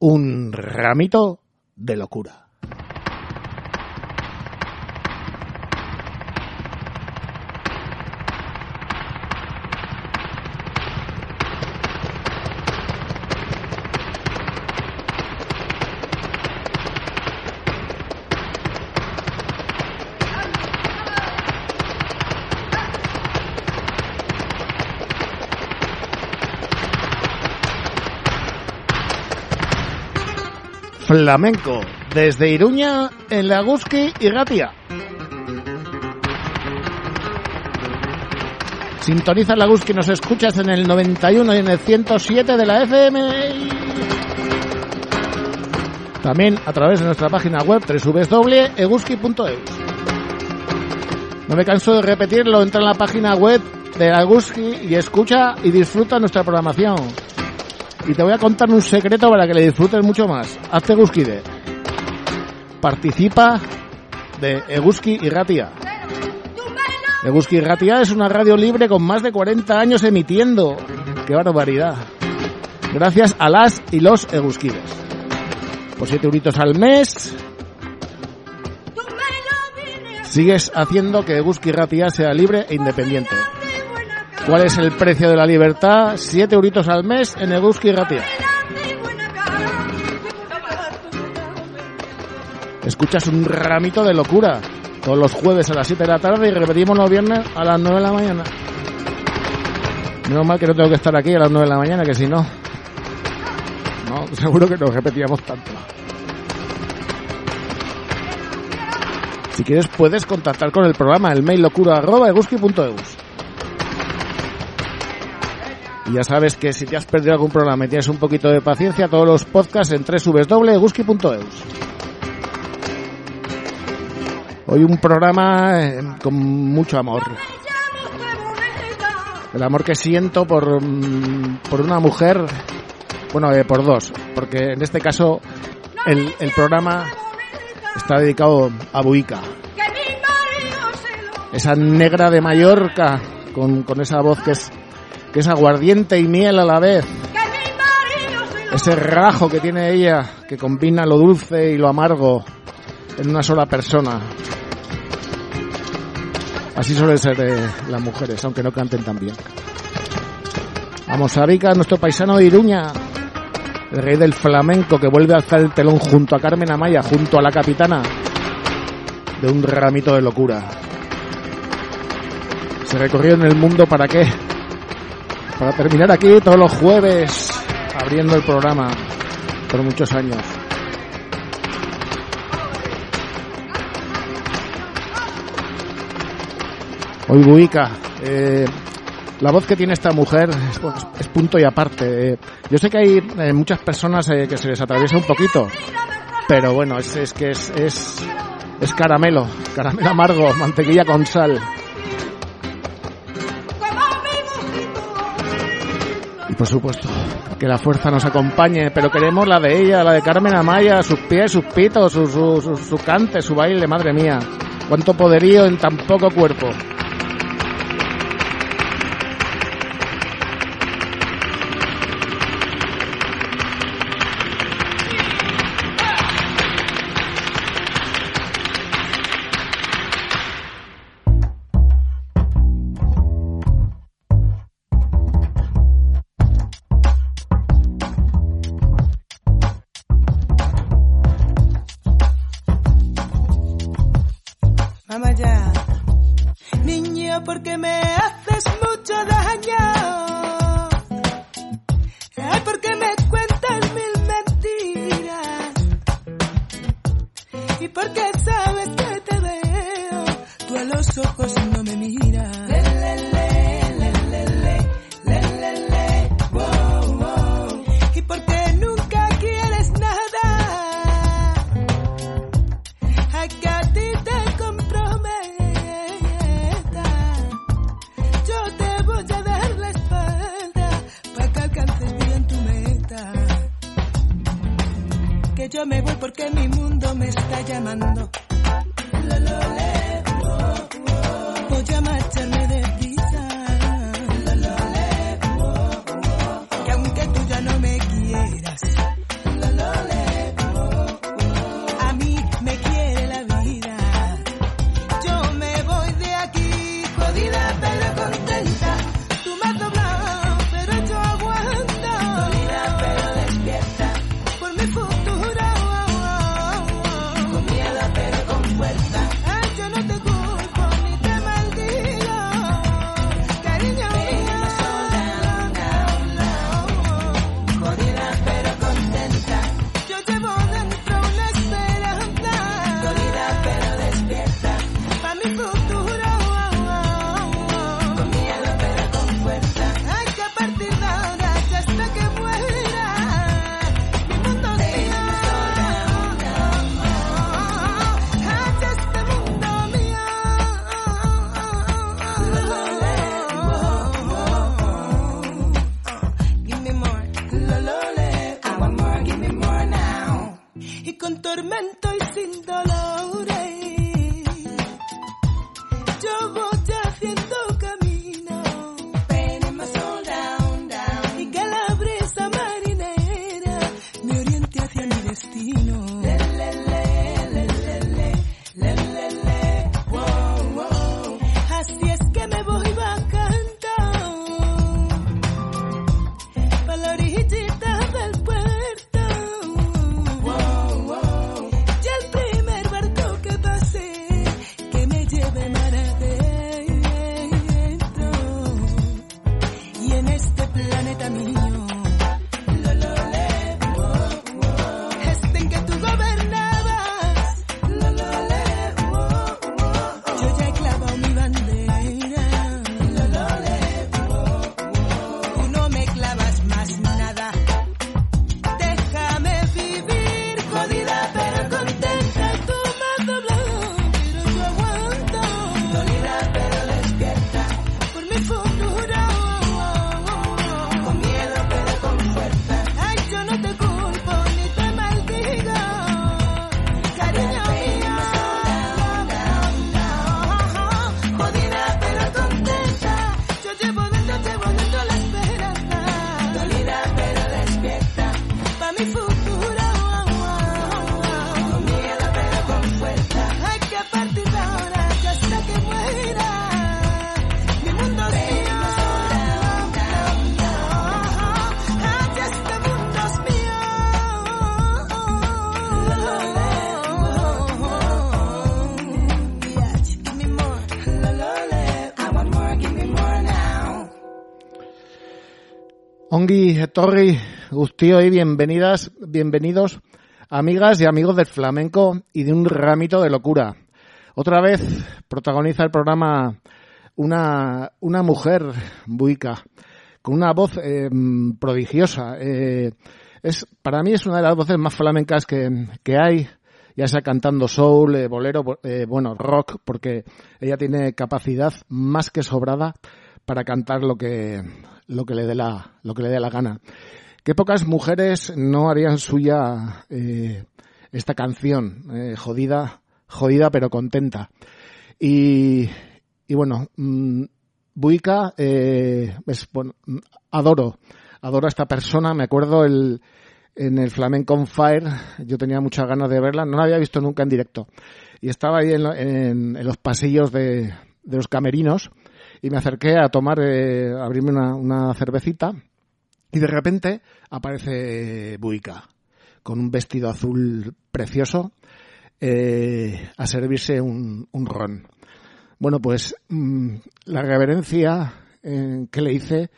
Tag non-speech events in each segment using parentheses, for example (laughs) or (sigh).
un ramito de locura. Flamenco desde Iruña en Laguski y Gatia. Sintoniza Laguski, nos escuchas en el 91 y en el 107 de la FM. También a través de nuestra página web www.eguski.eus. No me canso de repetirlo, entra en la página web de Laguski y escucha y disfruta nuestra programación y te voy a contar un secreto para que le disfrutes mucho más. Hazte Guskide. Participa de Eguski y Ratia. Eguski Ratia es una radio libre con más de 40 años emitiendo. ¡Qué barbaridad! Gracias a las y los Eguskides. Por 7 euritos al mes, sigues haciendo que Eguski Ratia sea libre e independiente. ¿Cuál es el precio de la libertad? Siete euritos al mes en Eguski Ratia. Escuchas un ramito de locura todos los jueves a las 7 de la tarde y repetimos los viernes a las 9 de la mañana. Menos mal que no tengo que estar aquí a las 9 de la mañana, que si no, no, seguro que nos repetíamos tanto. Si quieres puedes contactar con el programa, el mail locura arroba. Y ya sabes que si te has perdido algún programa y tienes un poquito de paciencia, todos los podcasts en www.guski.eus. Hoy un programa eh, con mucho amor. El amor que siento por, mm, por una mujer, bueno, eh, por dos, porque en este caso el, el programa está dedicado a Buica. Esa negra de Mallorca, con, con esa voz que es que es aguardiente y miel a la vez. Ese rajo que tiene ella, que combina lo dulce y lo amargo en una sola persona. Así suelen ser eh, las mujeres, aunque no canten tan bien. Vamos a Vica, nuestro paisano de Iruña, el rey del flamenco que vuelve a alzar el telón junto a Carmen Amaya, junto a la capitana de un ramito de locura. Se recorrió en el mundo para qué? Para terminar aquí todos los jueves abriendo el programa por muchos años. Hoy Buica, eh, la voz que tiene esta mujer es, punto y aparte. Eh, yo sé que hay eh, muchas personas que se les atraviesa un poquito, pero bueno, es, es que es, es caramelo, caramelo amargo, mantequilla con sal. Por supuesto. Que la fuerza nos acompañe, pero queremos la de ella, la de Carmen Amaya, sus pies, sus pitos, su, su, su cante, su baile, madre mía. Cuánto poderío en tan poco cuerpo. Ongi, Etorri, Gustío y bienvenidas, bienvenidos, amigas y amigos del flamenco y de un ramito de locura. Otra vez protagoniza el programa una, una mujer buica, con una voz eh, prodigiosa. Eh, es, para mí es una de las voces más flamencas que, que hay, ya sea cantando soul, eh, bolero, bo- bueno, rock, porque ella tiene capacidad más que sobrada para cantar lo que, lo que le dé la, lo que le dé la gana. Qué pocas mujeres no harían suya eh, esta canción, eh, jodida, jodida pero contenta. Y, y bueno, mm, Buica, eh, es, bueno, mm, adoro, adoro a esta persona. Me acuerdo el, en el Flamenco on Fire, yo tenía muchas ganas de verla, no la había visto nunca en directo. Y estaba ahí en, en- en los pasillos de, de los camerinos y me acerqué a tomar, eh, a abrirme una, una cervecita y de repente aparece Buica con un vestido azul precioso eh, a servirse un, un ron. Bueno, pues mm, la reverencia eh, que le hice,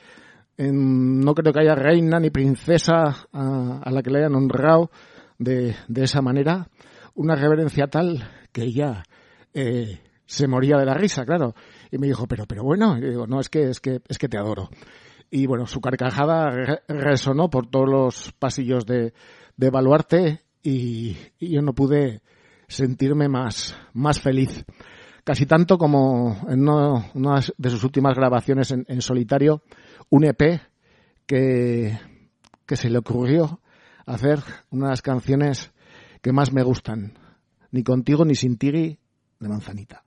eh, no creo que haya reina ni princesa a, a la que le hayan honrado de, de esa manera. Una reverencia tal que ella eh, se moría de la risa, claro. Y me dijo, pero, pero bueno, y digo, no, es que, es que, es que te adoro. Y bueno, su carcajada re- resonó por todos los pasillos de, de Baluarte y, yo no pude sentirme más, más feliz. Casi tanto como en una de sus últimas grabaciones en, solitario, un EP que, que se le ocurrió hacer una de las canciones que más me gustan. Ni contigo ni sin Tiri de Manzanita.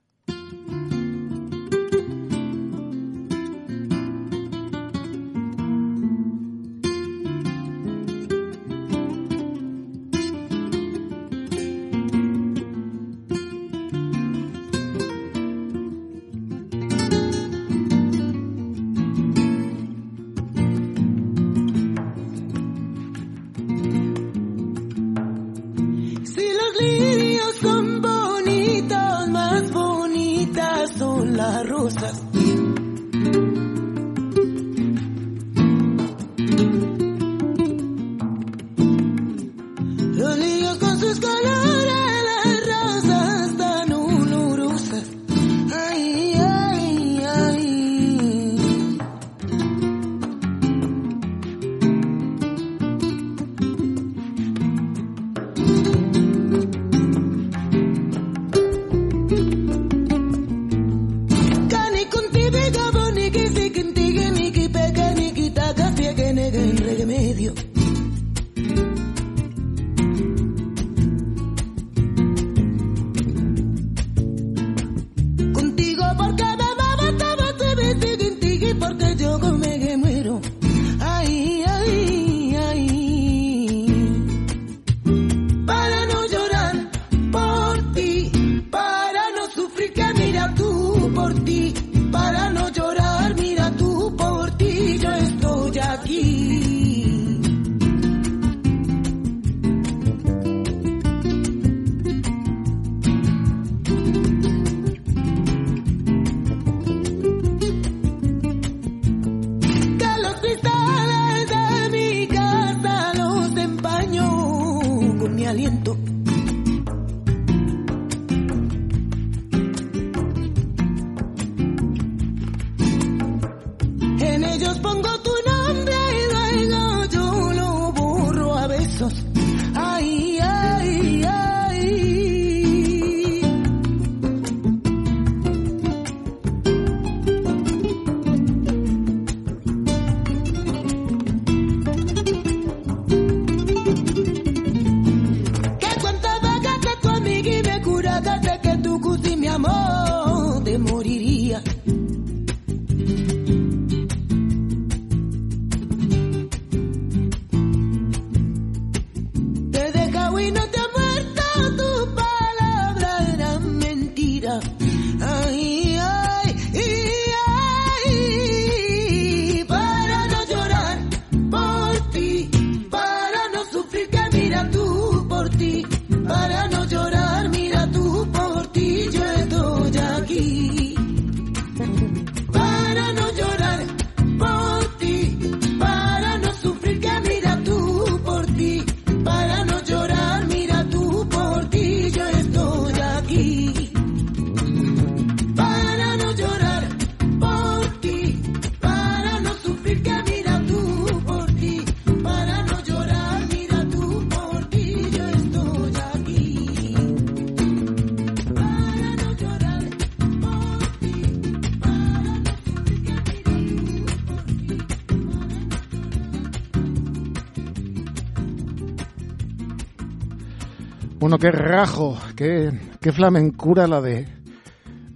Bueno, qué rajo, qué, qué flamencura la de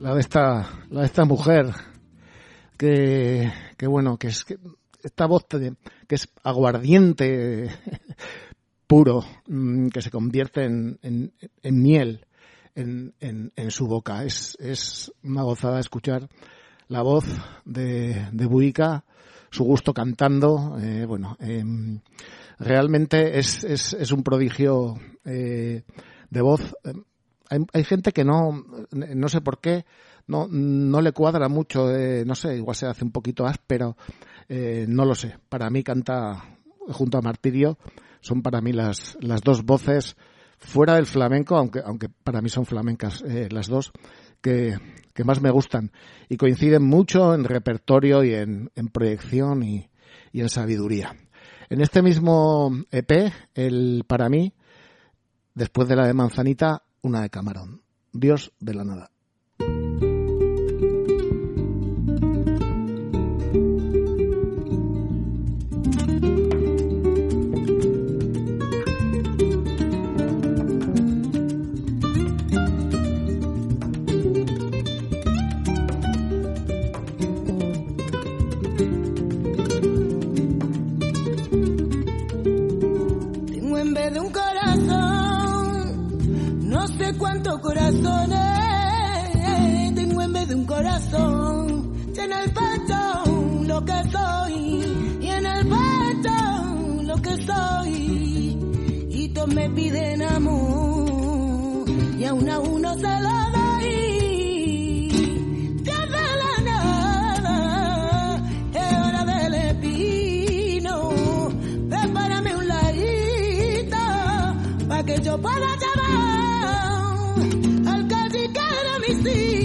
la de esta la de esta mujer que, que bueno, que es que esta voz que es aguardiente (laughs) puro, mm, que se convierte en, en, en miel en, en, en su boca. Es, es una gozada escuchar la voz de, de Buica, su gusto cantando, eh, bueno, em, realmente es, es, es un prodigio eh, de voz. Eh, Hay, gente que no, no sé por qué, no, no le cuadra mucho, eh, no sé, igual se hace un poquito áspero, eh, no lo sé. Para mí canta junto a Martirio, son para mí las, las dos voces fuera del flamenco, aunque, aunque para mí son flamencas las dos, que, que más me gustan. Y coinciden mucho en repertorio y en, en proyección y, y en sabiduría. En este mismo EP, el para mí, después de la de Manzanita, una de Camarón. Dios de la nada. Tengo en vez de un corazón, no sé cuántos corazones. Tengo en vez de un corazón, y en el pecho lo que soy, y en el pecho lo que soy. Y todos me piden amor, y a uno a uno se lo doy. Dios de la nada, es del espino. Prepárame un ladito para que yo pueda cacique de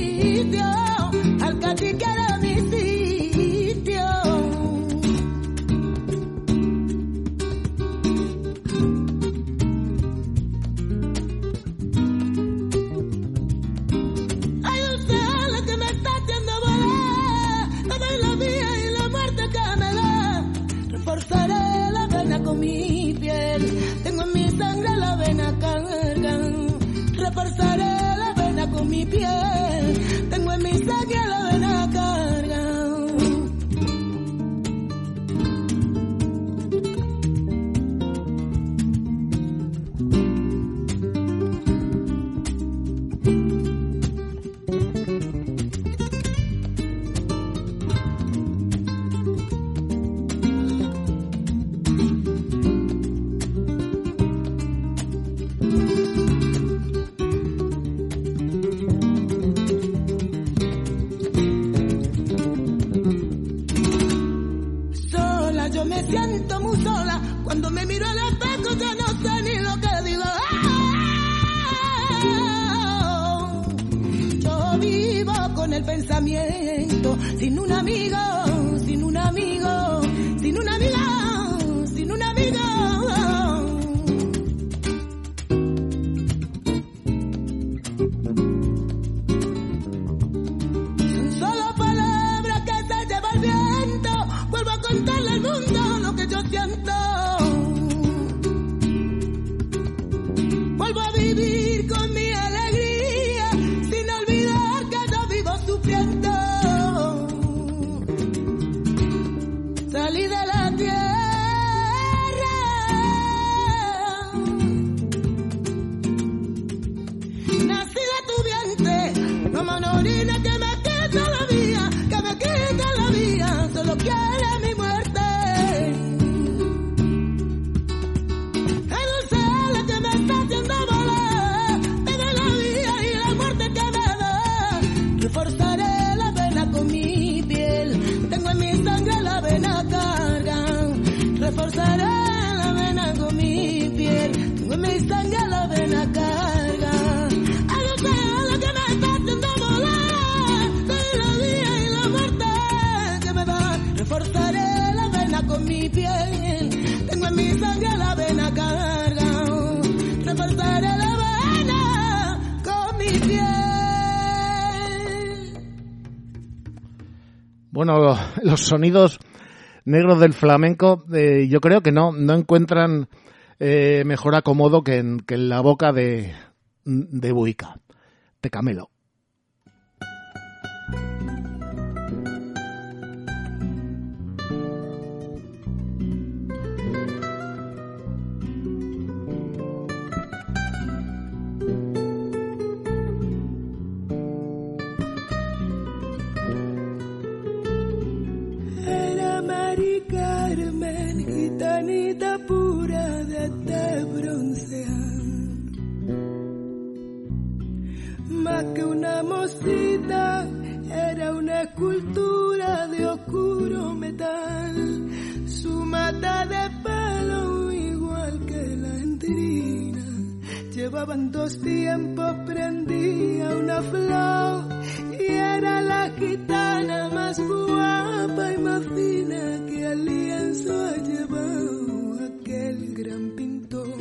Los sonidos negros del flamenco, eh, yo creo que no, no encuentran eh, mejor acomodo que en, que en la boca de, de Buica, de Camelo. Dos tiempos, prendía una flor y era la gitana más guapa y más fina que al lienzo ha llevado aquel gran pintor.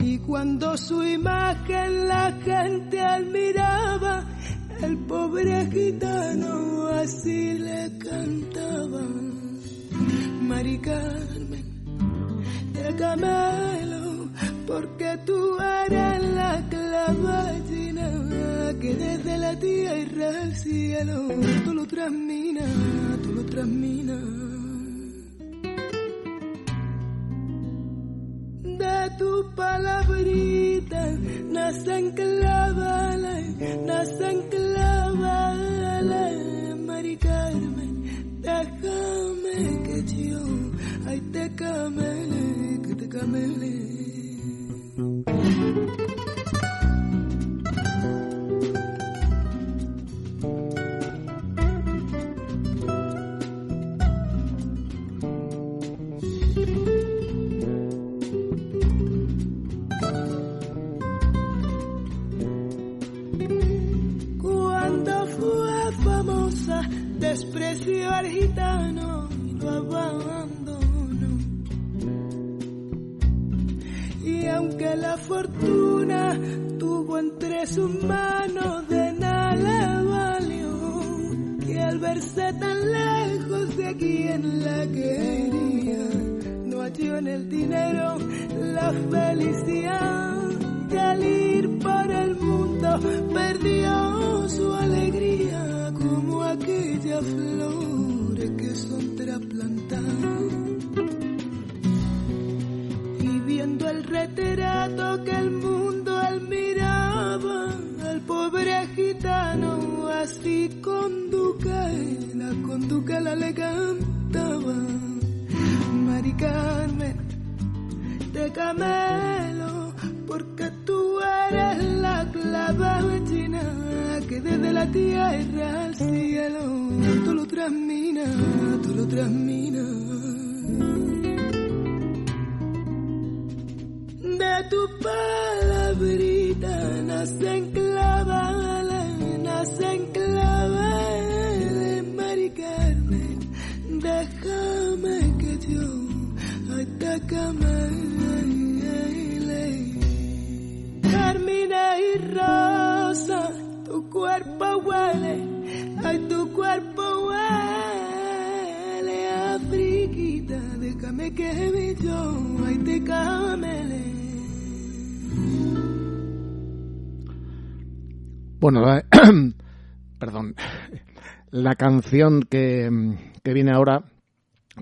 Y cuando su imagen la gente admiraba, el pobre gitano así le cantaba. Mari cielo famosa, despreció al gitano lo abandonó. Y aunque la fortuna tuvo entre sus manos, de nada valió que al verse tan lejos de quien la quería, no halló en el dinero la felicidad de al ir por el mundo perdió su alegría aquellas flores que son trasplantadas y viendo el retrato que el mundo admiraba al pobre gitano así con la con la le cantaba. Mari Carmen de camelo Tú eres la clava vecina que desde la tierra al cielo tú lo transminas, tú lo transminas. De tu palabrita nacen clavales, nacen clavales, Mari Carmen. Déjame que yo atacame. Carmina y rosa, tu cuerpo huele, ay, tu cuerpo huele a friquita. Déjame que yo, ay, te camele. Bueno, (clears throat) perdón. (laughs) La canción que, que viene ahora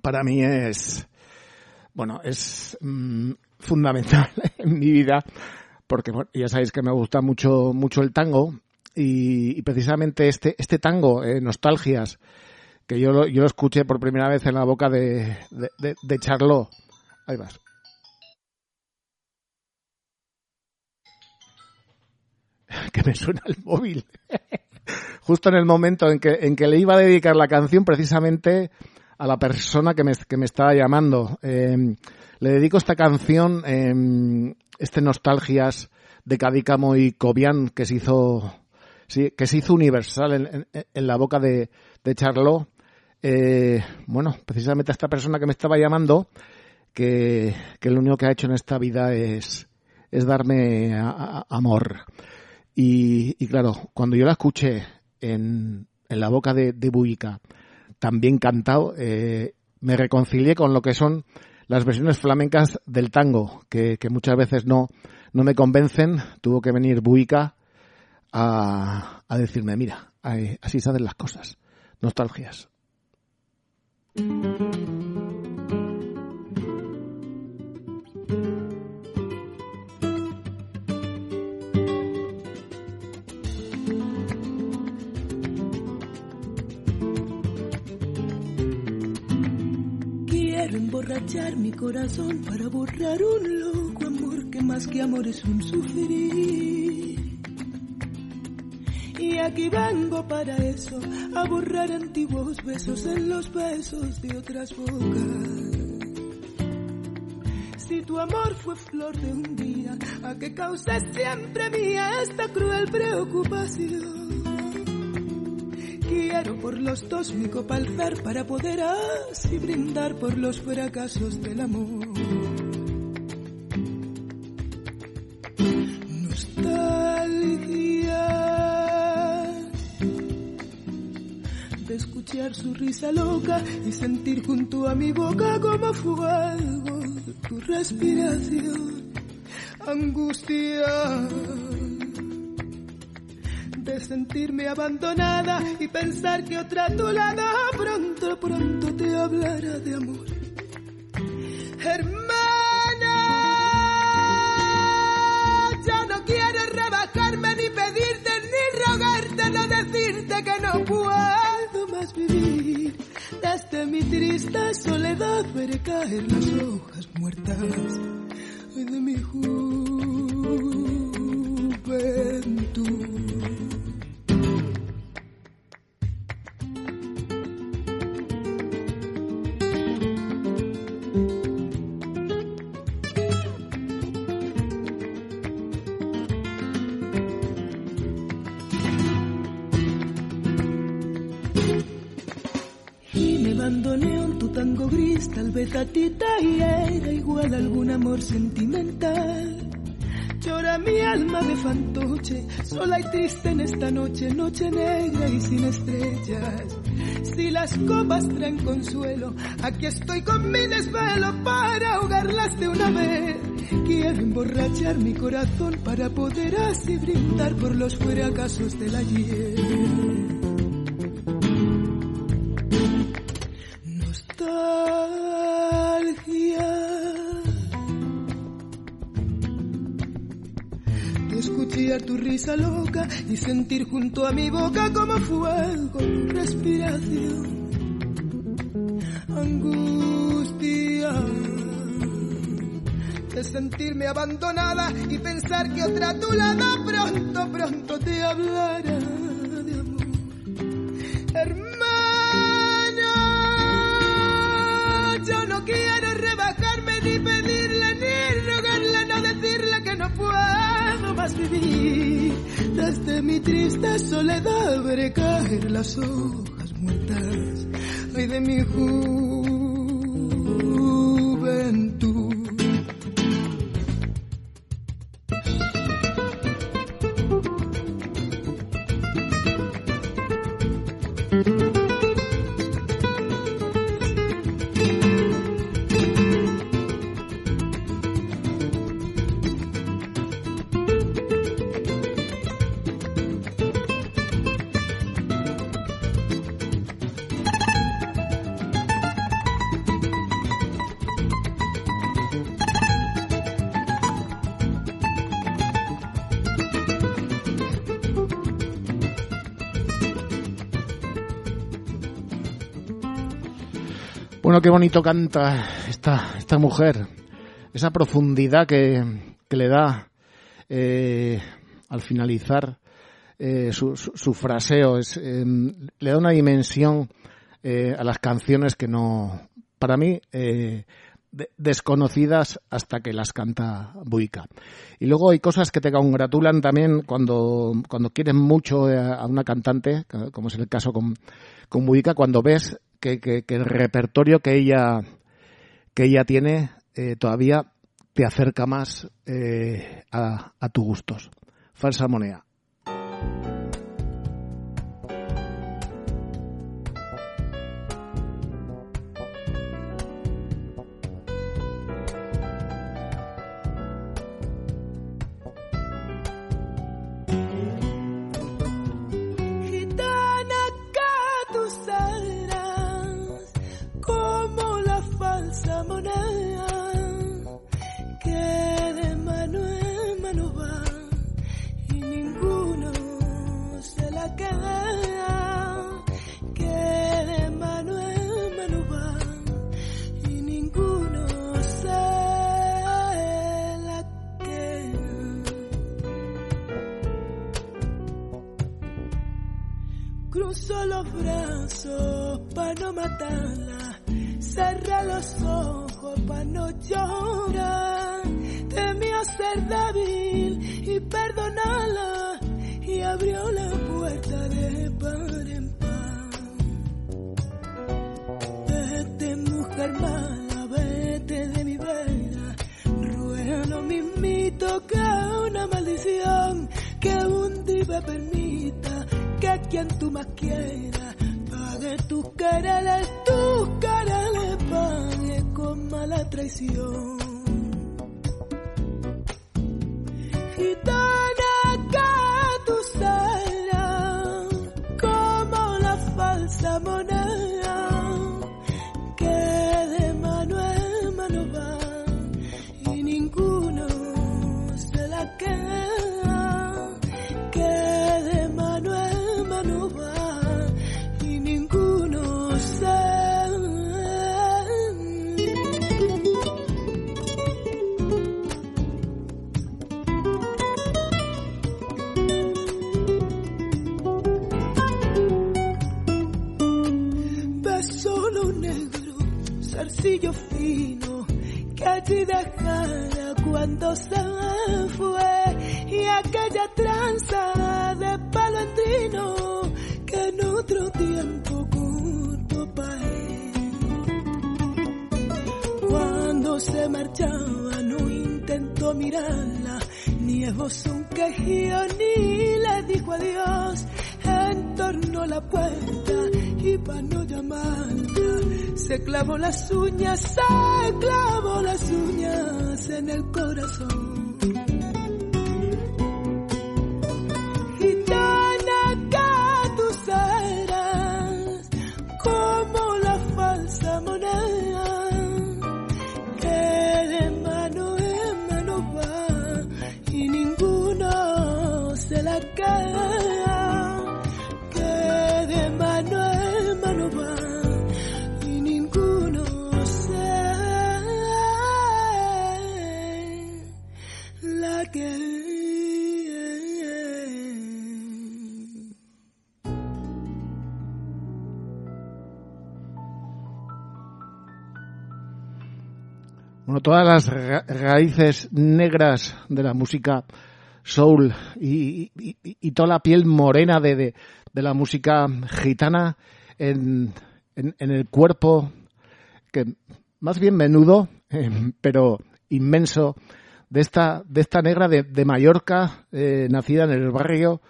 para mí es, bueno, es mm, fundamental (laughs) en mi vida porque ya sabéis que me gusta mucho mucho el tango y, precisamente este este tango, eh, Nostalgias, que yo lo, yo lo escuché por primera vez en la boca de, de, de, de Charlot. Ahí vas. (laughs) que me suena el móvil. (laughs) Justo en el momento en que, en que le iba a dedicar la canción precisamente a la persona que me, que me estaba llamando. Eh, le dedico esta canción, eh, este Nostalgias de Cadícamo y Cobian que se hizo, sí, que se hizo universal en, la boca de, de Charlot. Eh, bueno, precisamente a esta persona que me estaba llamando, que, que lo único que ha hecho en esta vida es, es darme a, amor. Y, y, claro, cuando yo la escuché en, en la boca de, de Buica, también cantado, eh, me reconcilié con lo que son las versiones flamencas del tango, que, que muchas veces no, no me convencen. Tuvo que venir Buica a, a decirme, mira, así se las cosas. Nostalgias. Emborrachar mi corazón para borrar un loco amor que más que amor es un sufrir. Y aquí vengo para eso, a borrar antiguos besos en los besos de otras bocas. Si tu amor fue flor de un día, a que causa siempre mía esta cruel preocupación. Quiero por los dos mi copa alzar para poder así brindar por los fracasos del amor. Nostalgia de escuchar su risa loca y sentir junto a mi boca como fuego tu respiración. Angustia sentirme abandonada y pensar que otra a tu lado pronto, pronto te hablará de amor. Hermana, ya no quiero rebajarme ni pedirte ni rogarte, no decirte que no puedo más vivir. Desde mi triste soledad veré caer las hojas muertas sentimental. Llora mi alma de fantoche, sola y triste en esta noche, noche negra y sin estrellas. Si las copas traen consuelo, aquí estoy con mi desvelo para ahogarlas de una vez. Quiero emborrachar mi corazón para poder así brindar por los fracasos del ayer. Escuchar tu risa loca y sentir junto a mi boca como fuego tu respiración. Angustia de sentirme abandonada y pensar que otra a tu lado pronto, pronto te hablará vivir. Desde mi triste soledad veré caer las hojas muertas ay, de mi juventud. Qué bonito canta esta, esta mujer. Esa profundidad que, que le da eh, al finalizar eh, su, su, fraseo. Es, eh, le da una dimensión eh, a las canciones que no, para mí, eh, de- desconocidas hasta que las canta Buica. Y luego hay cosas que te congratulan también cuando, cuando quieres mucho a una cantante, como es el caso con, con Buica, cuando ves que, el repertorio que ella, que ella tiene eh, todavía te acerca más eh, a, a tus gustos. Falsa moneda. Matarla, cerra los ojos para no llorar. Temió ser débil y perdonarla y abrió la puerta de par en par. Vete mujer mala, vete de mi vera, ruega lo mismito que una maldición que un día permita que quien tú más quieras tus quereres, tus quereres pague con mala traición. Todas las ra- raíces negras de la música soul y, toda la piel morena de, de- la música gitana en, en- en el cuerpo, que más bien menudo, eh, pero inmenso, de esta, de esta negra de, de Mallorca, eh, nacida en el barrio,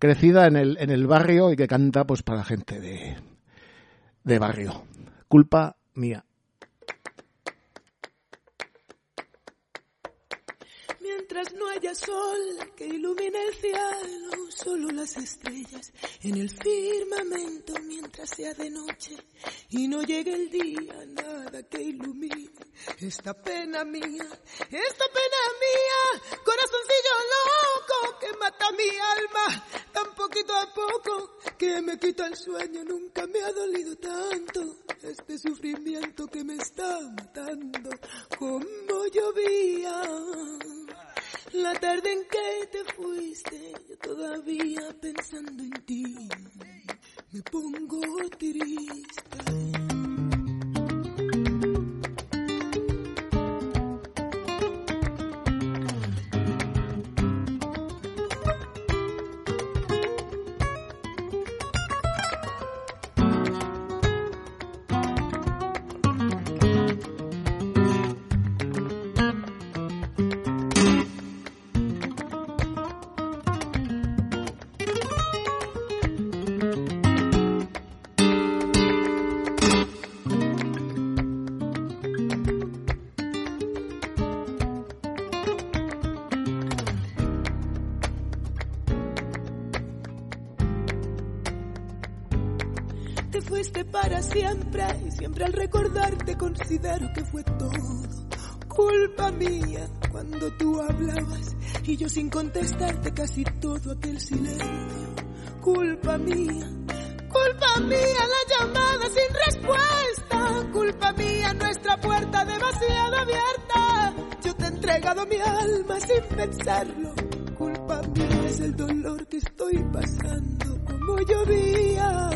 crecida en el, en el barrio y que canta pues para la gente de, de barrio. Culpa mía. Mientras no haya sol que ilumine el cielo, solo las estrellas en el firmamento mientras sea de noche. Y no llegue el día, nada que ilumine esta pena mía, esta pena mía, corazoncillo loco que mata mi alma tan poquito a poco que me quita el sueño, nunca me ha dolido tanto este sufrimiento que me está matando, como llovía. La tarde en que te fuiste, yo todavía pensando en ti, me pongo triste. Considero que fue todo culpa mía cuando tú hablabas y yo sin contestarte casi todo aquel silencio. Culpa mía, culpa mía la llamada sin respuesta. Culpa mía nuestra puerta demasiado abierta. Yo te he entregado mi alma sin pensarlo. Culpa mía es el dolor que estoy pasando como llovía.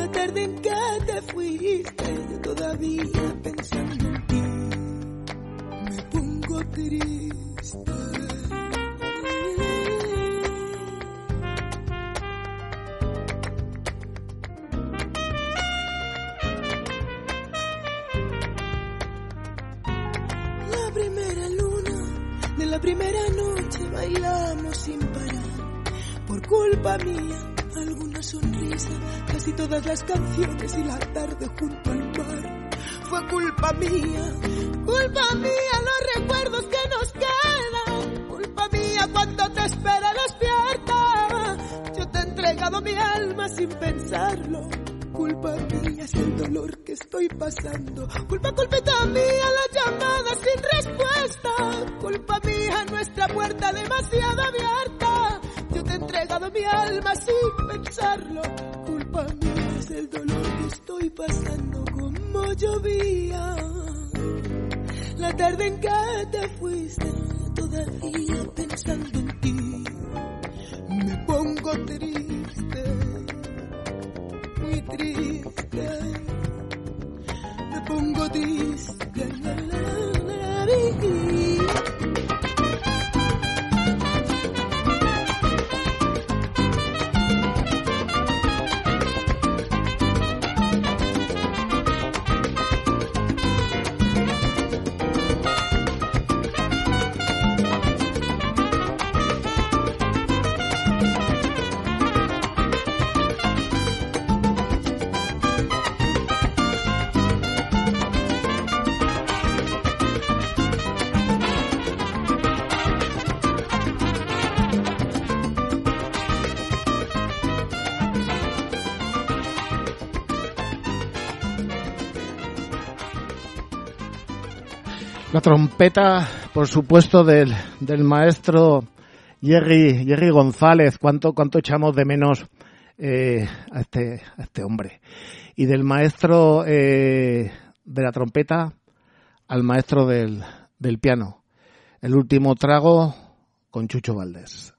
La tarde en que te fuiste, yo todavía pensando en ti, me pongo triste. Todas las canciones y la tarde junto al mar. Fue culpa mía, culpa mía los recuerdos que nos quedan. Culpa mía cuando te espera despierta. Yo te he entregado mi alma sin pensarlo. Culpa mía es el dolor que estoy pasando. Culpa, culpita mía la llamada sin respuesta. Culpa mía nuestra puerta demasiado abierta. Entregado mi alma sin pensarlo. Culpa mía es el dolor que estoy pasando como llovía. La tarde en que te fuiste, todavía pensando en ti, me pongo triste, muy triste. Me pongo triste. La, la, la, la, trompeta, por supuesto, del, del maestro Jerry, Jerry González. ¿Cuánto, cuánto echamos de menos eh, a, este, a este hombre? Y del maestro eh, de la trompeta al maestro del, del piano. El último trago con Chucho Valdés.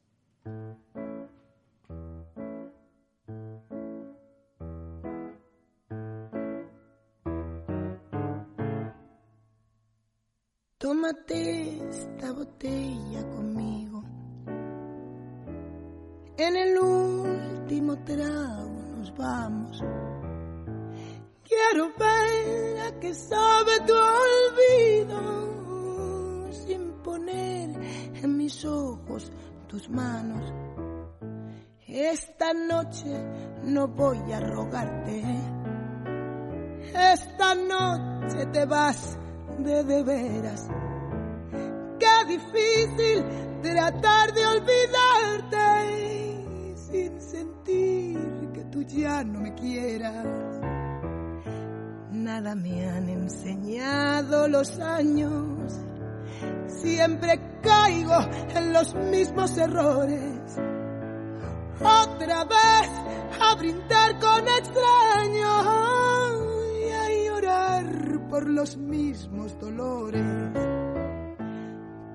Tómate esta botella conmigo. En el último trago nos vamos. Quiero ver a qué sabe tu olvido sin poner en mis ojos tus manos. Esta noche no voy a rogarte. Esta noche te vas de de veras. Qué difícil tratar de olvidarte sin sentir que tú ya no me quieras. Nada me han enseñado los años. Siempre caigo en los mismos errores. Otra vez a brindar con extraños por los mismos dolores.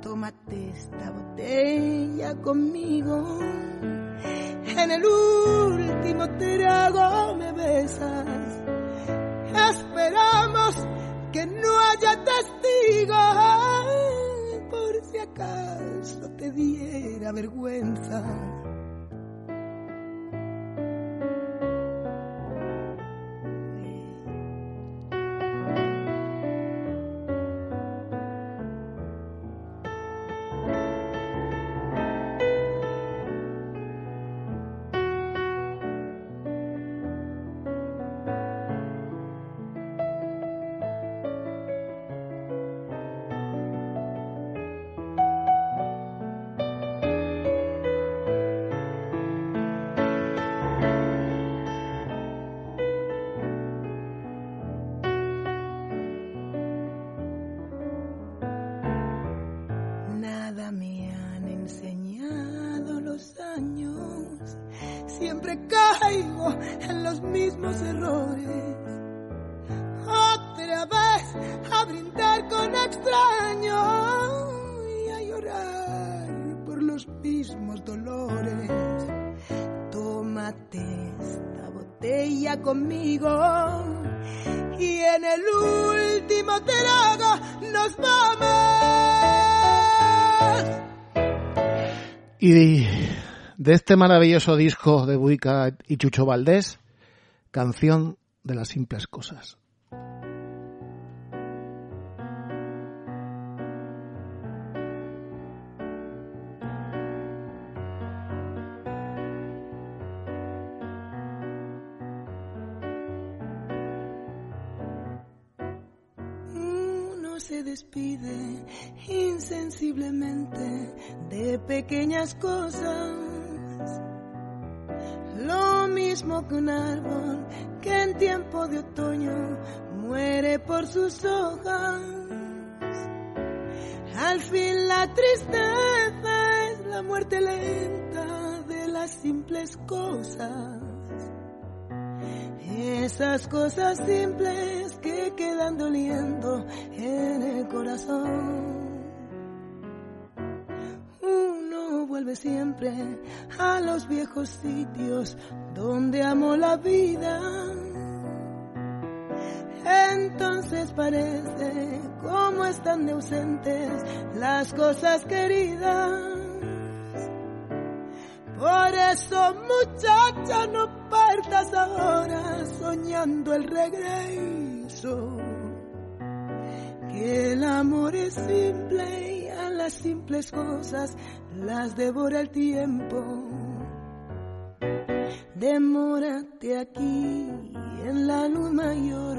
Tómate esta botella conmigo. En el último trago me besas. Esperamos que no haya testigos por si acaso te diera vergüenza. De este maravilloso disco de Buica y Chucho Valdés, canción de las simples cosas. Se despide insensiblemente de pequeñas cosas. Mismo que un árbol que en tiempo de otoño muere por sus hojas. Al fin la tristeza es la muerte lenta de las simples cosas. Esas cosas simples que quedan doliendo en el corazón. Siempre a los viejos sitios donde amó la vida. Entonces parece como están de ausentes las cosas queridas. Por eso, muchacha, no partas ahora soñando el regreso. Que el amor es simple las simples cosas las devora el tiempo. Demórate aquí en la luz mayor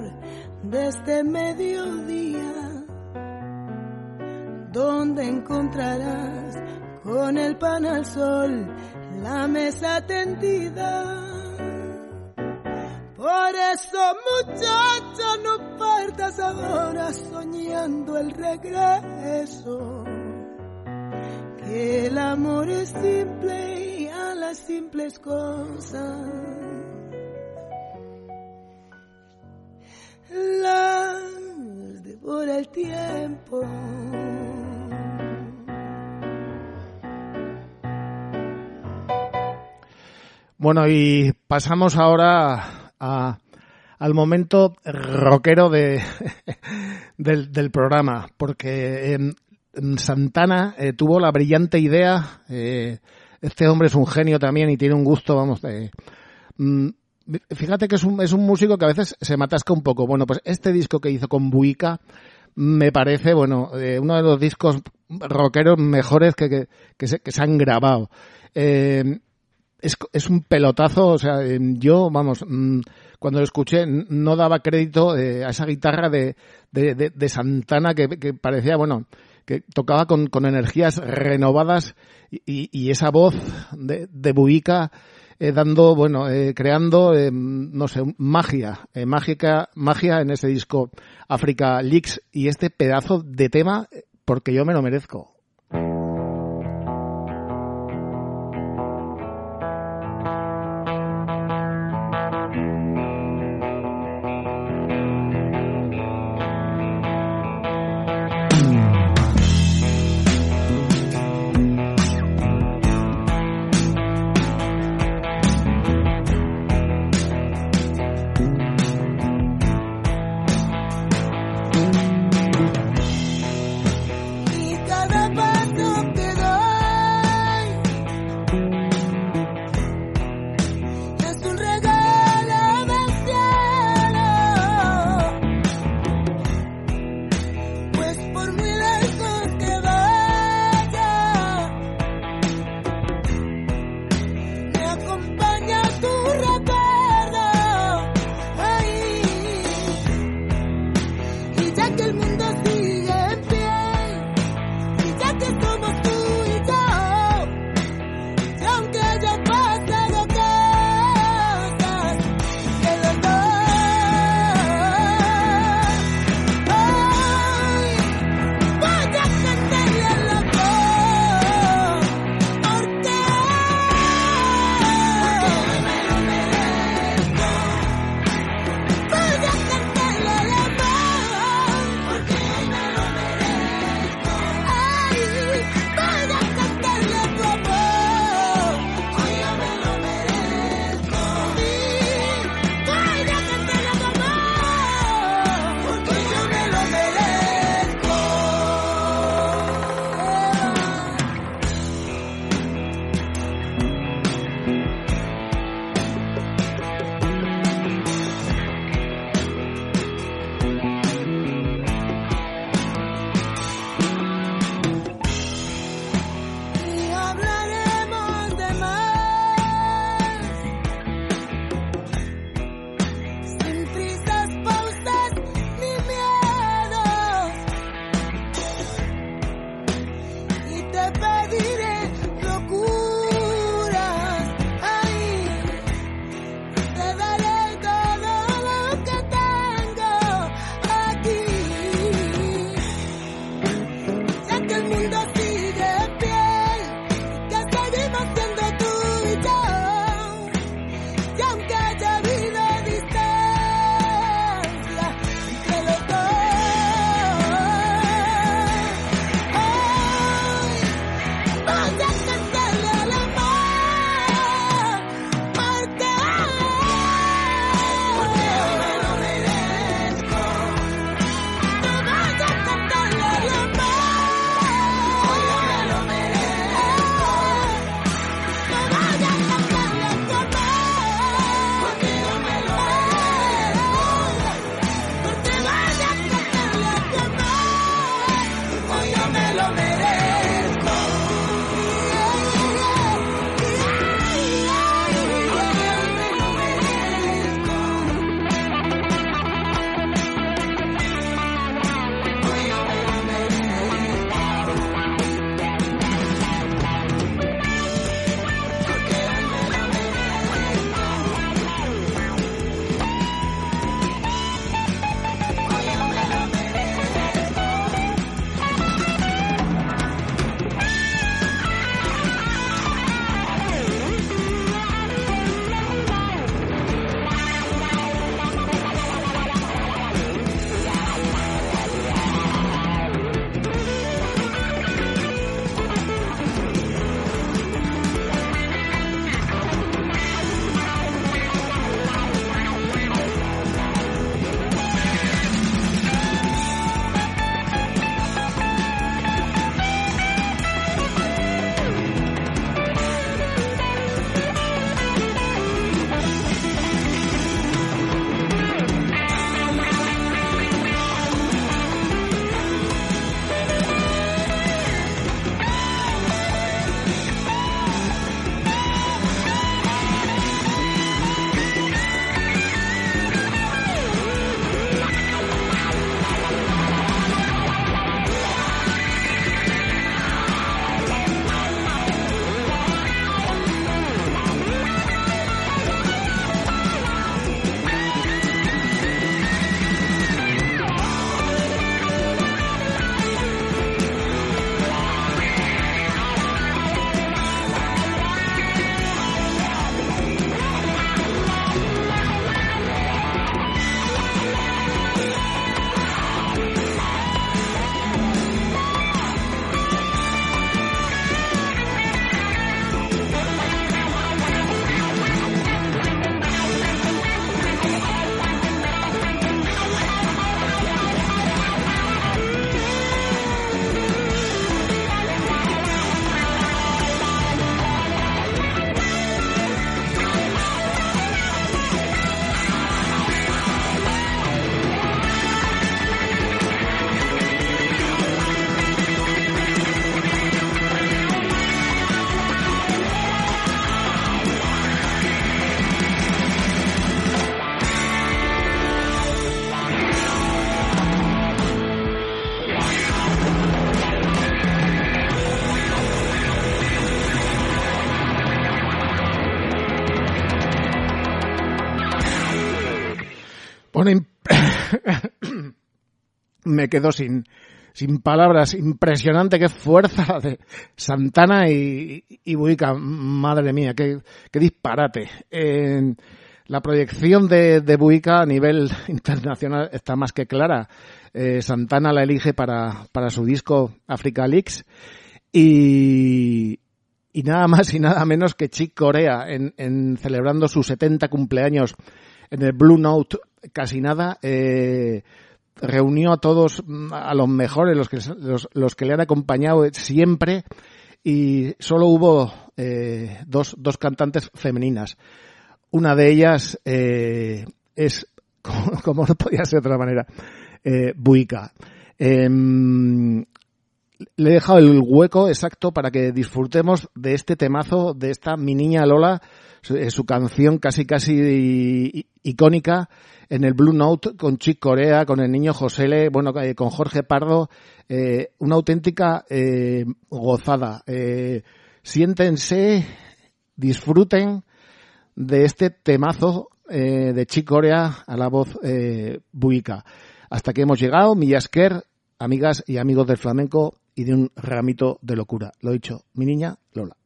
de este mediodía, donde encontrarás con el pan al sol la mesa tendida. Por eso, muchacha, no partas ahora soñando el regreso. Amor es simple y a las simples cosas las devora el tiempo. Bueno, y pasamos ahora a- al momento rockero de, (laughs) del, del programa, porque em, Santana eh, tuvo la brillante idea, eh, este hombre es un genio también y tiene un gusto, vamos, mm, fíjate que es un, es un músico que a veces se matasca un poco. Bueno, pues este disco que hizo con Buica me parece, bueno, eh, uno de los discos rockeros mejores que, que, que se, han grabado. Es, es un pelotazo, o sea, yo, vamos, mm, cuando lo escuché no daba crédito a esa guitarra de, de, de- de Santana que parecía, bueno, que tocaba con, con energías renovadas y, y- esa voz de, de Buica eh, dando, bueno, eh, creando, eh, no sé, magia, eh, mágica, magia en ese disco Africa Leaks y este pedazo de tema porque yo me lo merezco. Me quedo sin, sin palabras. Impresionante, qué fuerza (laughs) de Santana y, y Buica. Madre mía, qué, disparate. La proyección de, de Buica a nivel (laughs) internacional está más que clara. Eh, Santana la elige para, para su disco Africa Leaks y, y nada más y nada menos que Chick Corea en, en celebrando su 70 cumpleaños en el Blue Note casi nada eh, reunió a todos mm, a los mejores los que los, los que le han acompañado siempre y solo hubo eh, dos, dos cantantes femeninas. Una de ellas eh, es (laughs) como, no podía ser de otra manera eh, Buica. Em, le he dejado el hueco exacto para que disfrutemos de este temazo, de esta mi niña Lola, su, eh, canción casi casi icónica en el Blue Note con Chick Corea, con el niño Josele, bueno, eh, con Jorge Pardo, eh, una auténtica eh, gozada. Eh, siéntense, disfruten de este temazo eh, de Chick Corea a la voz buica. Hasta que hemos llegado, Millasker, amigas y amigos del flamenco y de un ramito de locura. Lo dicho, mi niña Lola.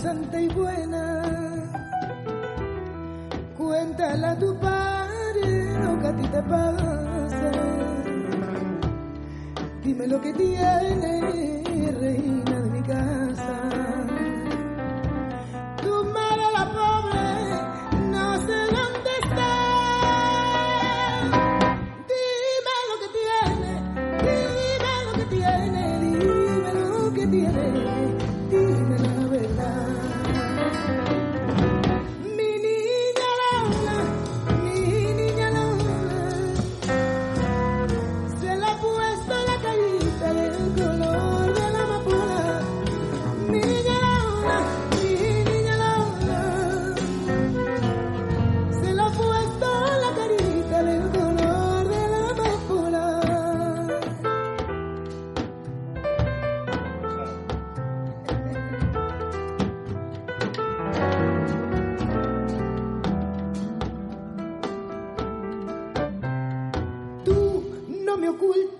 Santa y buena? Cuéntale a tu padre lo que a ti te pasa. Dime lo que tiene, no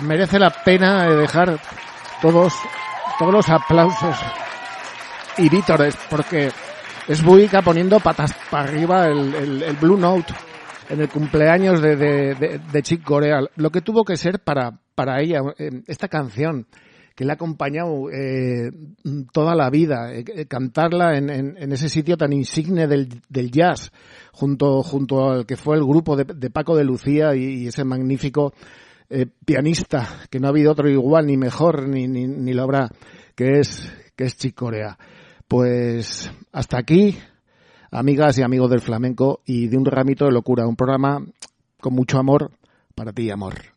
Merece la pena eh, dejar todos, todos los aplausos y vítores, porque es Buica poniendo patas para arriba el, el- el Blue Note en el cumpleaños de, de, de- de Chick Corea. Lo que tuvo que ser para, para ella, eh, esta canción que le ha acompañado eh, toda la vida, eh, cantarla en, en- en ese sitio tan insigne del, del jazz, junto, junto al que fue el grupo de, de Paco de Lucía y ese magnífico eh, pianista, que no ha habido otro igual, ni mejor, ni, ni, ni lo habrá, que es, que es Chick Corea. Pues hasta aquí, amigas y amigos del flamenco y de un ramito de locura, un programa con mucho amor para ti, amor.